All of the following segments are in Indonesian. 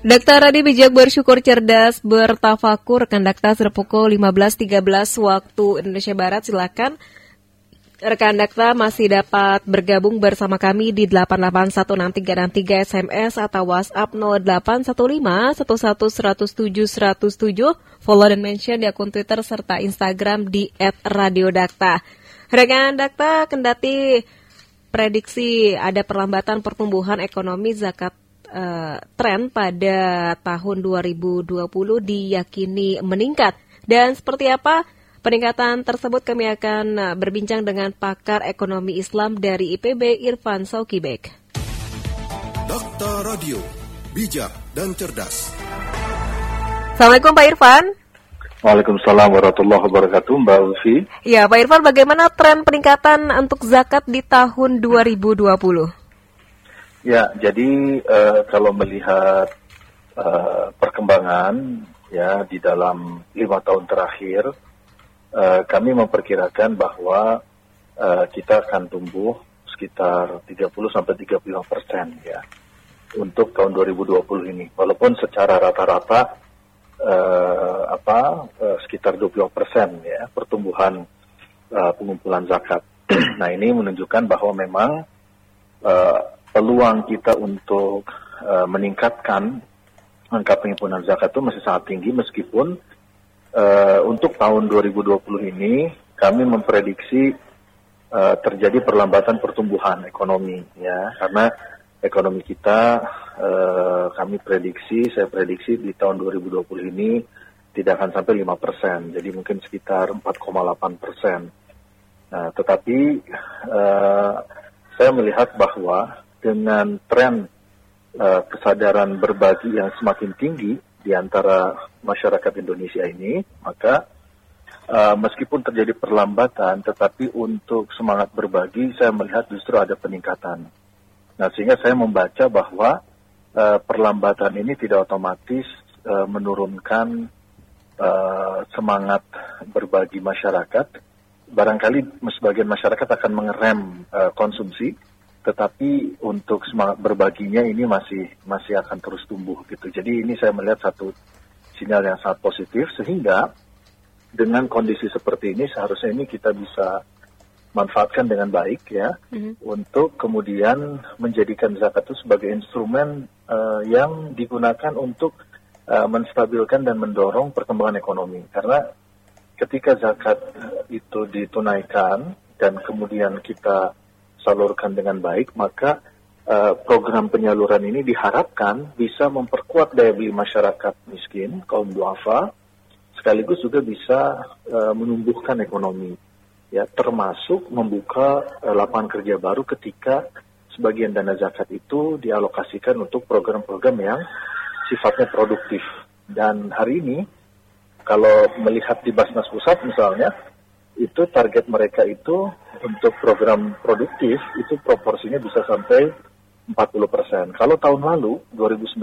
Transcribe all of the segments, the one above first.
Dakta Radi bijak bersyukur cerdas bertafakur. Rekan Dakta pukul 15.13 waktu Indonesia Barat. Silakan rekan Dakta masih dapat bergabung bersama kami di 8816363 SMS atau WhatsApp 0815 11107 follow dan mention di akun Twitter serta Instagram di @radiodakta. Rekan Dakta kendati prediksi ada perlambatan pertumbuhan ekonomi zakat uh, tren pada tahun 2020 diyakini meningkat. Dan seperti apa peningkatan tersebut kami akan eh, berbincang dengan pakar ekonomi Islam dari IPB Irfan Saukibek. Dokter Radio, bijak dan cerdas. Assalamualaikum Pak Irfan. Waalaikumsalam warahmatullahi wabarakatuh, Mbak Ulfi. Ya, Pak Irfan, bagaimana tren peningkatan untuk zakat di tahun 2020? Ya, jadi uh, kalau melihat uh, perkembangan ya di dalam lima tahun terakhir, uh, kami memperkirakan bahwa uh, kita akan tumbuh sekitar 30 sampai 35 persen ya untuk tahun 2020 ini. Walaupun secara rata-rata uh, apa uh, sekitar 20 persen ya pertumbuhan uh, pengumpulan zakat. nah ini menunjukkan bahwa memang uh, peluang kita untuk uh, meningkatkan angka penghimpunan zakat itu masih sangat tinggi meskipun uh, untuk tahun 2020 ini kami memprediksi uh, terjadi perlambatan pertumbuhan ekonomi ya. Karena ekonomi kita uh, kami prediksi saya prediksi di tahun 2020 ini tidak akan sampai 5 persen jadi mungkin sekitar 4,8 persen. Nah tetapi uh, saya melihat bahwa dengan tren uh, kesadaran berbagi yang semakin tinggi di antara masyarakat Indonesia ini, maka uh, meskipun terjadi perlambatan, tetapi untuk semangat berbagi saya melihat justru ada peningkatan. Nah, sehingga saya membaca bahwa uh, perlambatan ini tidak otomatis uh, menurunkan uh, semangat berbagi masyarakat. Barangkali sebagian masyarakat akan mengerem uh, konsumsi, tetapi untuk semangat berbaginya ini masih masih akan terus tumbuh gitu. Jadi ini saya melihat satu sinyal yang sangat positif sehingga dengan kondisi seperti ini seharusnya ini kita bisa manfaatkan dengan baik ya mm-hmm. untuk kemudian menjadikan zakat itu sebagai instrumen uh, yang digunakan untuk uh, menstabilkan dan mendorong perkembangan ekonomi karena ketika zakat itu ditunaikan dan kemudian kita salurkan dengan baik, maka uh, program penyaluran ini diharapkan bisa memperkuat daya beli masyarakat miskin, kaum duafa, sekaligus juga bisa uh, menumbuhkan ekonomi, ya termasuk membuka uh, lapangan kerja baru ketika sebagian dana zakat itu dialokasikan untuk program-program yang sifatnya produktif. Dan hari ini, kalau melihat di Basnas Pusat misalnya, itu target mereka itu untuk program produktif itu proporsinya bisa sampai 40%. Kalau tahun lalu 2019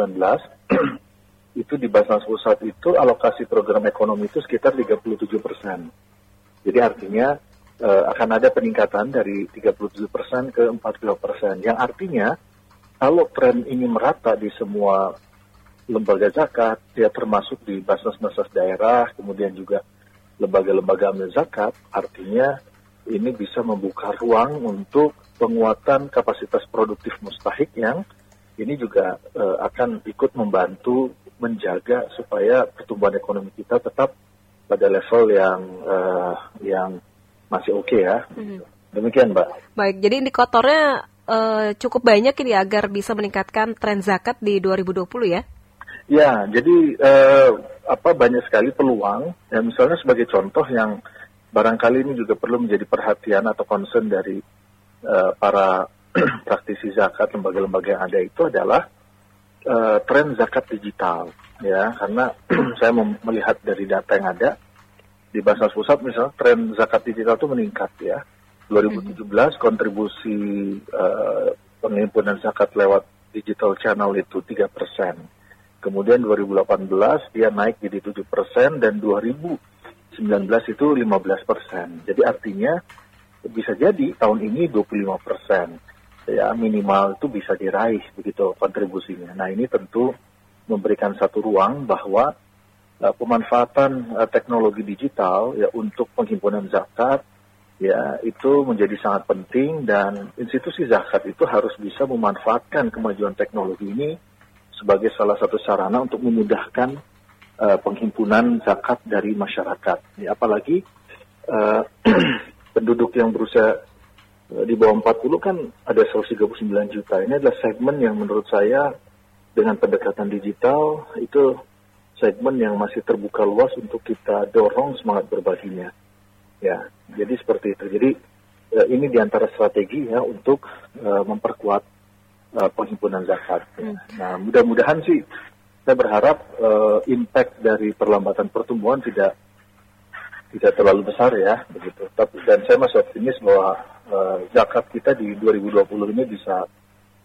itu di Basnas Pusat itu alokasi program ekonomi itu sekitar 37%. Jadi artinya uh, akan ada peningkatan dari 37% ke 40%. Yang artinya kalau tren ini merata di semua lembaga zakat, ya termasuk di Basnas-Basnas daerah, kemudian juga lembaga-lembaga amil zakat, artinya ini bisa membuka ruang untuk penguatan kapasitas produktif mustahik yang ini juga uh, akan ikut membantu menjaga supaya pertumbuhan ekonomi kita tetap pada level yang uh, yang masih oke okay ya. Hmm. Demikian, Mbak. Baik, jadi indikatornya uh, cukup banyak ini agar bisa meningkatkan tren zakat di 2020 ya? Ya, jadi eh, apa banyak sekali peluang. Ya, misalnya sebagai contoh yang barangkali ini juga perlu menjadi perhatian atau concern dari eh, para praktisi zakat lembaga-lembaga yang ada itu adalah eh, tren zakat digital. Ya, karena saya melihat dari data yang ada di Basnas Pusat misalnya tren zakat digital itu meningkat ya. 2017 mm-hmm. kontribusi uh, penghimpunan zakat lewat digital channel itu 3 persen Kemudian 2018 dia naik jadi 7 persen dan 2019 itu 15 persen. Jadi artinya bisa jadi tahun ini 25 persen. Ya minimal itu bisa diraih begitu kontribusinya. Nah ini tentu memberikan satu ruang bahwa uh, pemanfaatan uh, teknologi digital ya untuk penghimpunan zakat ya itu menjadi sangat penting dan institusi zakat itu harus bisa memanfaatkan kemajuan teknologi ini sebagai salah satu sarana untuk memudahkan uh, penghimpunan zakat dari masyarakat. Ya, apalagi uh, penduduk yang berusia uh, di bawah 40 kan ada 139 juta. Ini adalah segmen yang menurut saya dengan pendekatan digital itu segmen yang masih terbuka luas untuk kita dorong semangat berbaginya. Ya, jadi seperti itu. Jadi uh, ini di antara strategi ya untuk uh, memperkuat uh, penghimpunan zakat. Hmm. Nah, mudah-mudahan sih saya berharap uh, impact dari perlambatan pertumbuhan tidak tidak terlalu besar ya begitu. Tapi dan saya masih optimis bahwa uh, zakat kita di 2020 ini bisa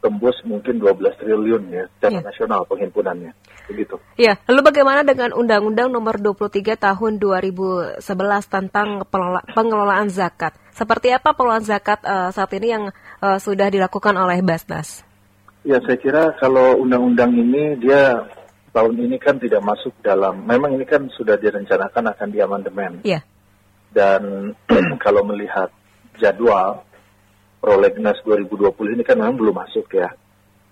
tembus mungkin 12 triliun ya secara ya. nasional penghimpunannya. Begitu. Ya, lalu bagaimana dengan Undang-Undang Nomor 23 Tahun 2011 tentang pengelolaan zakat? Seperti apa pengelolaan zakat uh, saat ini yang uh, sudah dilakukan oleh Basnas? Ya, saya kira kalau undang-undang ini dia tahun ini kan tidak masuk dalam memang ini kan sudah direncanakan akan diamandemen. Iya. Dan kalau melihat jadwal prolegnas 2020 ini kan memang belum masuk ya.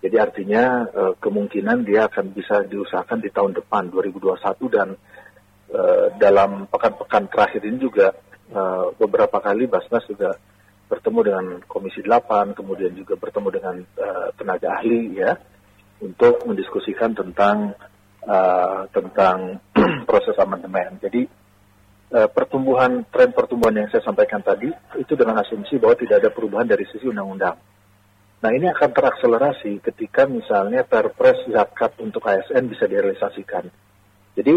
Jadi artinya uh, kemungkinan dia akan bisa diusahakan di tahun depan 2021 dan uh, dalam pekan-pekan terakhir ini juga uh, beberapa kali Basnas juga bertemu dengan Komisi 8, kemudian juga bertemu dengan uh, tenaga ahli ya untuk mendiskusikan tentang uh, tentang proses amandemen. Jadi uh, pertumbuhan tren pertumbuhan yang saya sampaikan tadi itu dengan asumsi bahwa tidak ada perubahan dari sisi undang-undang. Nah ini akan terakselerasi ketika misalnya perpres zakat untuk ASN bisa direalisasikan. Jadi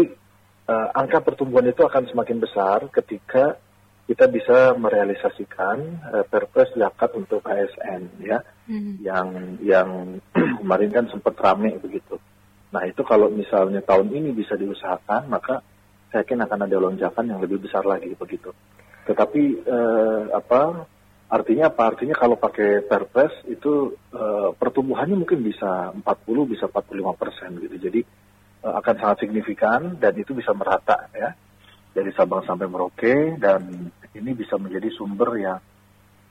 uh, angka pertumbuhan itu akan semakin besar ketika kita bisa merealisasikan uh, perpres zakat untuk ASN ya, hmm. yang yang kemarin kan sempat rame begitu. Nah itu kalau misalnya tahun ini bisa diusahakan maka saya yakin akan ada lonjakan yang lebih besar lagi begitu. Tetapi eh, apa artinya apa? Artinya kalau pakai Perpres itu eh, pertumbuhannya mungkin bisa 40 bisa 45 persen gitu. Jadi eh, akan sangat signifikan dan itu bisa merata ya dari Sabang sampai Merauke dan ini bisa menjadi sumber yang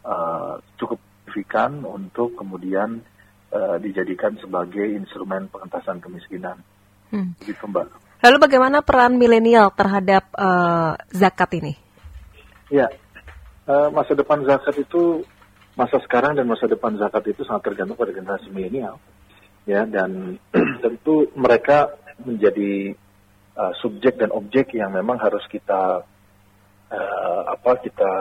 uh, cukup signifikan untuk kemudian uh, dijadikan sebagai instrumen pengentasan kemiskinan. Hmm. Gitu Mbak. Lalu bagaimana peran milenial terhadap uh, zakat ini? Ya, uh, masa depan zakat itu masa sekarang dan masa depan zakat itu sangat tergantung pada generasi milenial, ya dan tentu mereka menjadi uh, subjek dan objek yang memang harus kita uh, apa kita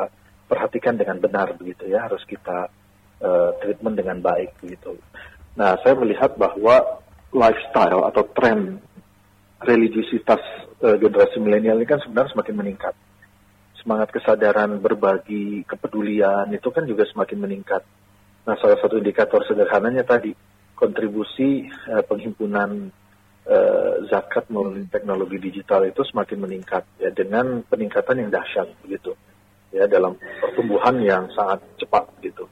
perhatikan dengan benar begitu ya, harus kita uh, treatment dengan baik begitu. Nah, saya melihat bahwa lifestyle atau tren religiusitas uh, generasi milenial ini kan sebenarnya semakin meningkat. Semangat kesadaran berbagi, kepedulian itu kan juga semakin meningkat. Nah, salah satu indikator sederhananya tadi kontribusi uh, penghimpunan uh, zakat melalui teknologi digital itu semakin meningkat ya dengan peningkatan yang dahsyat begitu ya dalam pertumbuhan yang sangat cepat gitu.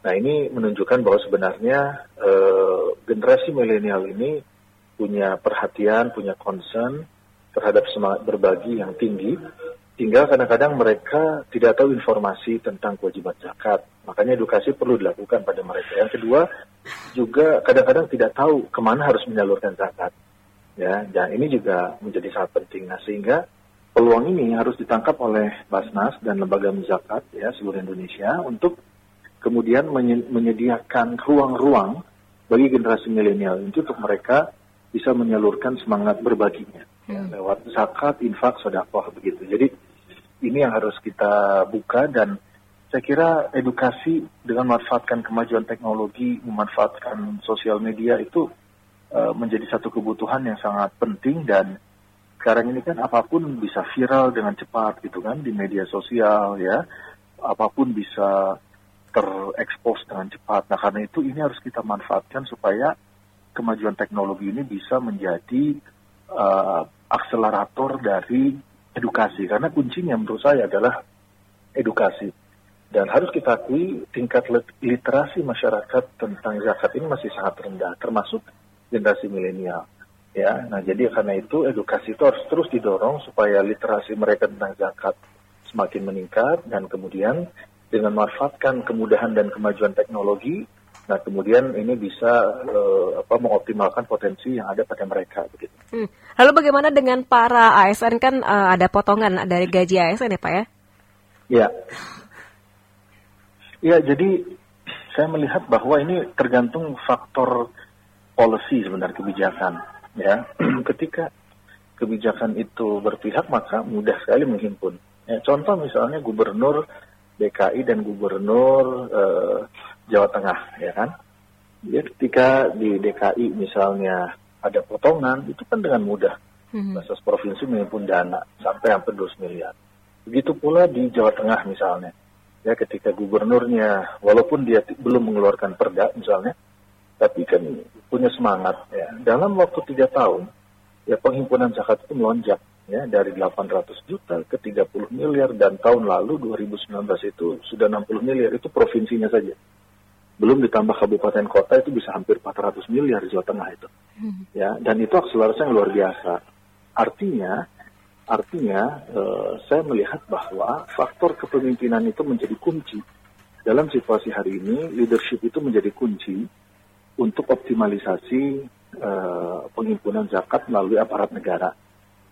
Nah ini menunjukkan bahwa sebenarnya uh, generasi milenial ini punya perhatian, punya concern terhadap semangat berbagi yang tinggi, tinggal kadang-kadang mereka tidak tahu informasi tentang kewajiban zakat. Makanya edukasi perlu dilakukan pada mereka. Yang kedua, juga kadang-kadang tidak tahu ke mana harus menyalurkan zakat. Ya, dan ini juga menjadi sangat penting. Nah, sehingga peluang ini harus ditangkap oleh Basnas dan lembaga zakat ya seluruh Indonesia untuk kemudian menyediakan ruang-ruang bagi generasi milenial itu untuk mereka bisa menyalurkan semangat berbaginya hmm. lewat zakat, infak, sodakoh begitu. Jadi ini yang harus kita buka dan saya kira edukasi dengan memanfaatkan kemajuan teknologi, memanfaatkan sosial media itu uh, menjadi satu kebutuhan yang sangat penting dan sekarang ini kan apa pun bisa viral dengan cepat gitu kan di media sosial ya, apa pun bisa terekspos dengan cepat. Nah karena itu ini harus kita manfaatkan supaya kemajuan teknologi ini bisa menjadi uh, akselerator dari edukasi. Karena kuncinya menurut saya adalah edukasi. Dan harus kita akui tingkat literasi masyarakat tentang zakat ini masih sangat rendah termasuk generasi milenial Ya, nah jadi karena itu edukasi itu harus terus didorong supaya literasi mereka tentang zakat semakin meningkat dan kemudian dengan memanfaatkan kemudahan dan kemajuan teknologi, nah kemudian ini bisa uh, apa mengoptimalkan potensi yang ada pada mereka begitu. Hmm. Lalu bagaimana dengan para ASN kan uh, ada potongan dari gaji ASN ya Pak ya? Ya. Ya, jadi saya melihat bahwa ini tergantung faktor policy sebenarnya kebijakan ya. Ketika kebijakan itu berpihak maka mudah sekali menghimpun. Ya, contoh misalnya gubernur DKI dan Gubernur uh, Jawa Tengah, ya kan? Ya, ketika di DKI misalnya ada potongan, itu kan dengan mudah. Mm-hmm. Basis provinsi mengimpun dana sampai hampir 2 miliar. Begitu pula di Jawa Tengah misalnya. Ya, ketika gubernurnya, walaupun dia belum mengeluarkan perda misalnya, tapi kan punya semangat. Ya. Dalam waktu tiga tahun, ya penghimpunan zakat itu melonjak ya dari 800 juta ke 30 miliar dan tahun lalu 2019 itu sudah 60 miliar itu provinsinya saja. Belum ditambah kabupaten kota itu bisa hampir 400 miliar Jawa Tengah itu. Hmm. Ya, dan itu akselerasi yang luar biasa. Artinya artinya eh, saya melihat bahwa faktor kepemimpinan itu menjadi kunci. Dalam situasi hari ini leadership itu menjadi kunci untuk optimalisasi eh, penghimpunan zakat melalui aparat negara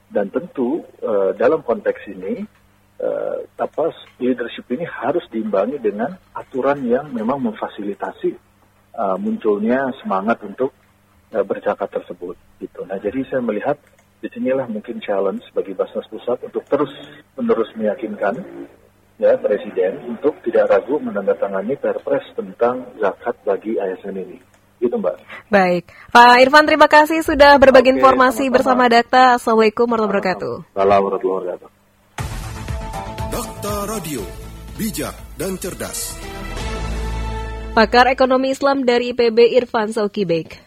dan tentu uh, dalam konteks ini uh, apa leadership ini harus diimbangi dengan aturan yang memang memfasilitasi uh, munculnya semangat untuk uh, berzakat tersebut gitu. Nah jadi saya melihat di sinilah mungkin challenge bagi Basnas Pusat untuk terus menerus meyakinkan ya Presiden untuk tidak ragu menandatangani Perpres tentang zakat bagi ASN ini. Gitu Mbak. Baik. Pak Irfan terima kasih sudah berbagi Oke, informasi sama-sama. bersama Dakta. Assalamualaikum warahmatullahi wabarakatuh. Assalamualaikum warahmatullahi wabarakatuh. Dakta Radio, bijak dan cerdas. Pakar Ekonomi Islam dari IPB Irfan Saukibek.